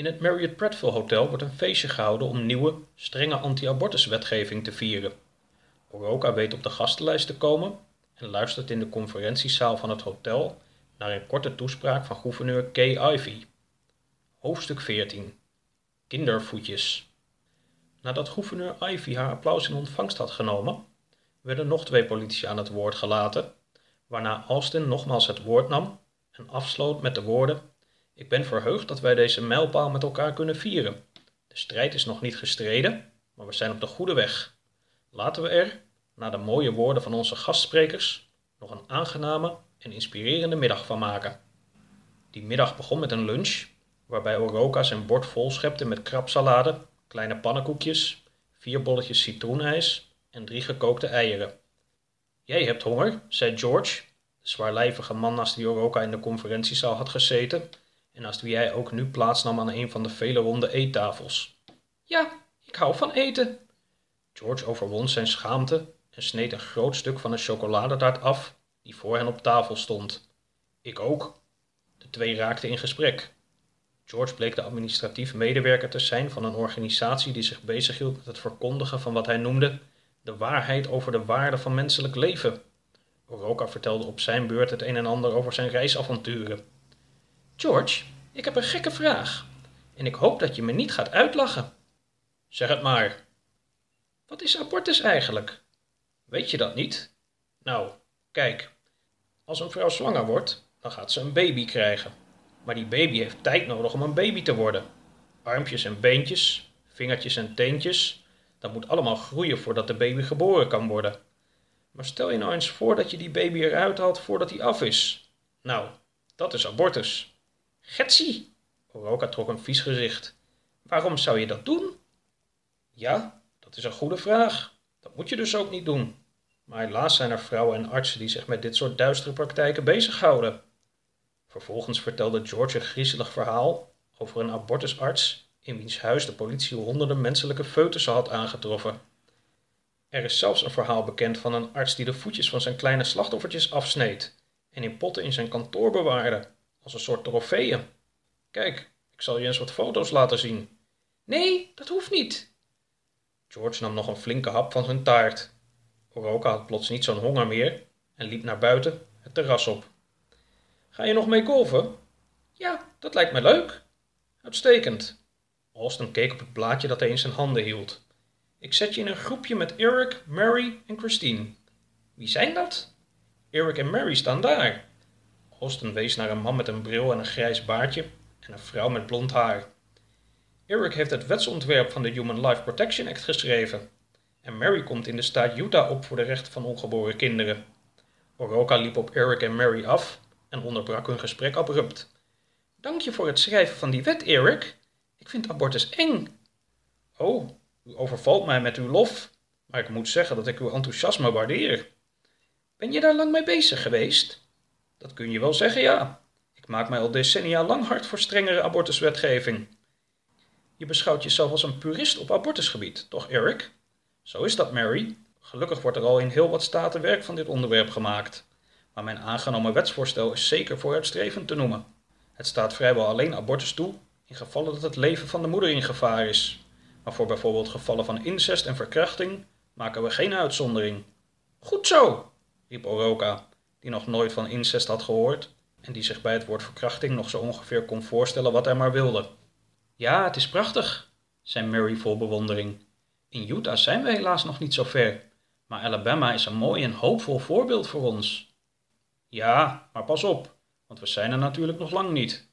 In het Marriott Prattville Hotel wordt een feestje gehouden om nieuwe, strenge anti-abortuswetgeving te vieren. Oroka weet op de gastenlijst te komen en luistert in de conferentiezaal van het hotel naar een korte toespraak van gouverneur Kay Ivey. Hoofdstuk 14 Kindervoetjes Nadat gouverneur Ivey haar applaus in ontvangst had genomen, werden nog twee politici aan het woord gelaten, waarna Austin nogmaals het woord nam en afsloot met de woorden: Ik ben verheugd dat wij deze mijlpaal met elkaar kunnen vieren. De strijd is nog niet gestreden, maar we zijn op de goede weg. Laten we er, na de mooie woorden van onze gastsprekers, nog een aangename en inspirerende middag van maken. Die middag begon met een lunch, waarbij Oroka zijn bord vol schepte met krabsalade, kleine pannenkoekjes, vier bolletjes citroenijs en drie gekookte eieren. Jij hebt honger, zei George, de zwaarlijvige man naast wie Oroka in de conferentiezaal had gezeten en naast wie hij ook nu plaatsnam aan een van de vele ronde eettafels. Ja, ik hou van eten. George overwon zijn schaamte en sneed een groot stuk van een chocoladetaart af die voor hen op tafel stond. Ik ook. De twee raakten in gesprek. George bleek de administratief medewerker te zijn van een organisatie die zich bezighield met het verkondigen van wat hij noemde de waarheid over de waarde van menselijk leven. Oroka vertelde op zijn beurt het een en ander over zijn reisavonturen. George, ik heb een gekke vraag en ik hoop dat je me niet gaat uitlachen. Zeg het maar. Wat is abortus eigenlijk? Weet je dat niet? Nou, kijk, als een vrouw zwanger wordt, dan gaat ze een baby krijgen. Maar die baby heeft tijd nodig om een baby te worden. Armpjes en beentjes, vingertjes en teentjes, dat moet allemaal groeien voordat de baby geboren kan worden. Maar stel je nou eens voor dat je die baby eruit haalt voordat hij af is. Nou, dat is abortus. Getsie! Oroka trok een vies gezicht. Waarom zou je dat doen? Ja, dat is een goede vraag. Dat moet je dus ook niet doen. Maar helaas zijn er vrouwen en artsen die zich met dit soort duistere praktijken bezighouden. Vervolgens vertelde George een griezelig verhaal over een abortusarts in wiens huis de politie honderden menselijke foetussen had aangetroffen. Er is zelfs een verhaal bekend van een arts die de voetjes van zijn kleine slachtoffertjes afsneed en in potten in zijn kantoor bewaarde, als een soort trofeeën. Kijk, ik zal je eens wat foto's laten zien. Nee, dat hoeft niet. George nam nog een flinke hap van zijn taart. Oroka had plots niet zo'n honger meer en liep naar buiten het terras op. Ga je nog mee golven? Ja, dat lijkt me leuk. Uitstekend. Austin keek op het blaadje dat hij in zijn handen hield. Ik zet je in een groepje met Eric, Mary en Christine. Wie zijn dat? Eric en Mary staan daar. Austin wees naar een man met een bril en een grijs baardje en een vrouw met blond haar. Eric heeft het wetsontwerp van de Human Life Protection Act geschreven. En Mary komt in de staat Utah op voor de rechten van ongeboren kinderen. Oroka liep op Eric en Mary af en onderbrak hun gesprek abrupt. Dank je voor het schrijven van die wet, Eric. Ik vind abortus eng. Oh, u overvalt mij met uw lof, maar ik moet zeggen dat ik uw enthousiasme waardeer. Ben je daar lang mee bezig geweest? Dat kun je wel zeggen, ja. Ik maak mij al decennia lang hard voor strengere abortuswetgeving. Je beschouwt jezelf als een purist op abortusgebied, toch, Eric? Zo is dat, Mary. Gelukkig wordt er al in heel wat staten werk van dit onderwerp gemaakt. Maar mijn aangenomen wetsvoorstel is zeker vooruitstrevend te noemen. Het staat vrijwel alleen abortus toe in gevallen dat het leven van de moeder in gevaar is. Maar voor bijvoorbeeld gevallen van incest en verkrachting maken we geen uitzondering. Goed zo, riep Oroka, die nog nooit van incest had gehoord en die zich bij het woord verkrachting nog zo ongeveer kon voorstellen wat hij maar wilde. Ja, het is prachtig, zei Mary vol bewondering. In Utah zijn we helaas nog niet zo ver, maar Alabama is een mooi en hoopvol voorbeeld voor ons. Ja, maar pas op, want we zijn er natuurlijk nog lang niet.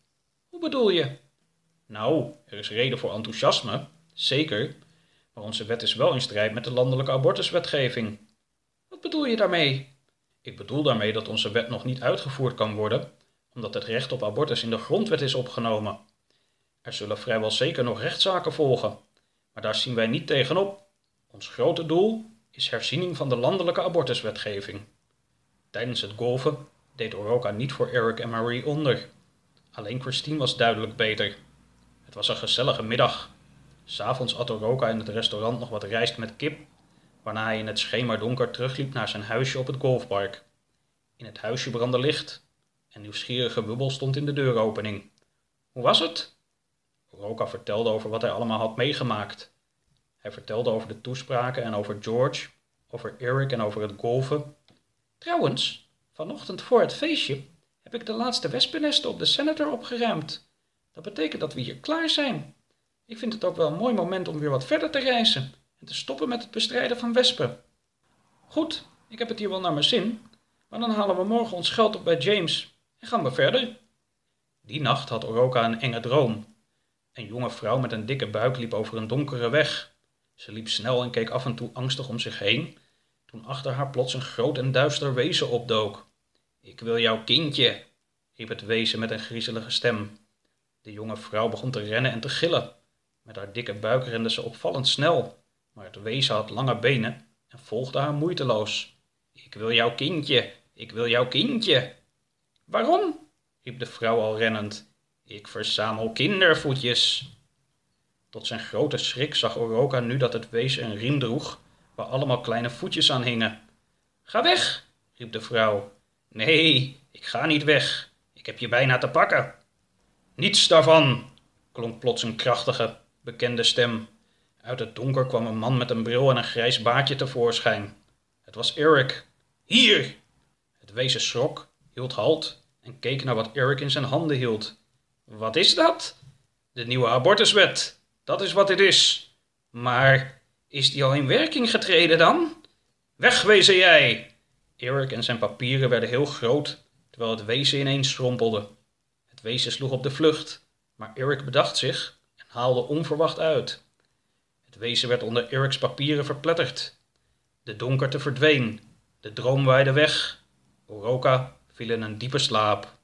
Hoe bedoel je? Nou, er is reden voor enthousiasme, zeker, maar onze wet is wel in strijd met de landelijke abortuswetgeving. Wat bedoel je daarmee? Ik bedoel daarmee dat onze wet nog niet uitgevoerd kan worden, omdat het recht op abortus in de grondwet is opgenomen. Er zullen vrijwel zeker nog rechtszaken volgen, maar daar zien wij niet tegenop. Ons grote doel is herziening van de landelijke abortuswetgeving. Tijdens het golven deed Oroka niet voor Eric en Marie onder. Alleen Christine was duidelijk beter. Het was een gezellige middag. S'avonds at Oroka in het restaurant nog wat rijst met kip, waarna hij in het schemerdonker terugliep naar zijn huisje op het golfpark. In het huisje brandde licht en nieuwsgierige bubbel stond in de deuropening. Hoe was het? Oroka vertelde over wat hij allemaal had meegemaakt. Hij vertelde over de toespraken en over George, over Eric en over het golven. Trouwens, vanochtend voor het feestje heb ik de laatste wespennesten op de Senator opgeruimd. Dat betekent dat we hier klaar zijn. Ik vind het ook wel een mooi moment om weer wat verder te reizen en te stoppen met het bestrijden van wespen. Goed, ik heb het hier wel naar mijn zin, maar dan halen we morgen ons geld op bij James en gaan we verder. Die nacht had Oroka een enge droom. Een jonge vrouw met een dikke buik liep over een donkere weg. Ze liep snel en keek af en toe angstig om zich heen, toen achter haar plots een groot en duister wezen opdook. Ik wil jouw kindje, riep het wezen met een griezelige stem. De jonge vrouw begon te rennen en te gillen. Met haar dikke buik rende ze opvallend snel, maar het wezen had lange benen en volgde haar moeiteloos. Ik wil jouw kindje, ik wil jouw kindje. Waarom? riep de vrouw al rennend. Ik verzamel kindervoetjes. Tot zijn grote schrik zag Oroka nu dat het wezen een riem droeg waar allemaal kleine voetjes aan hingen. Ga weg, riep de vrouw. Nee, ik ga niet weg. Ik heb je bijna te pakken. Niets daarvan, klonk plots een krachtige, bekende stem. Uit het donker kwam een man met een bril en een grijs baardje tevoorschijn. Het was Eric. Hier! Het wezen schrok, hield halt en keek naar wat Eric in zijn handen hield. Wat is dat? De nieuwe abortuswet. Dat is wat dit is. Maar is die al in werking getreden dan? Wegwezen jij! Eric en zijn papieren werden heel groot, terwijl het wezen ineens schrompelde. Het wezen sloeg op de vlucht, maar Eric bedacht zich en haalde onverwacht uit. Het wezen werd onder Eric's papieren verpletterd. De donkerte verdween, de droom waaide weg. Oroka viel in een diepe slaap.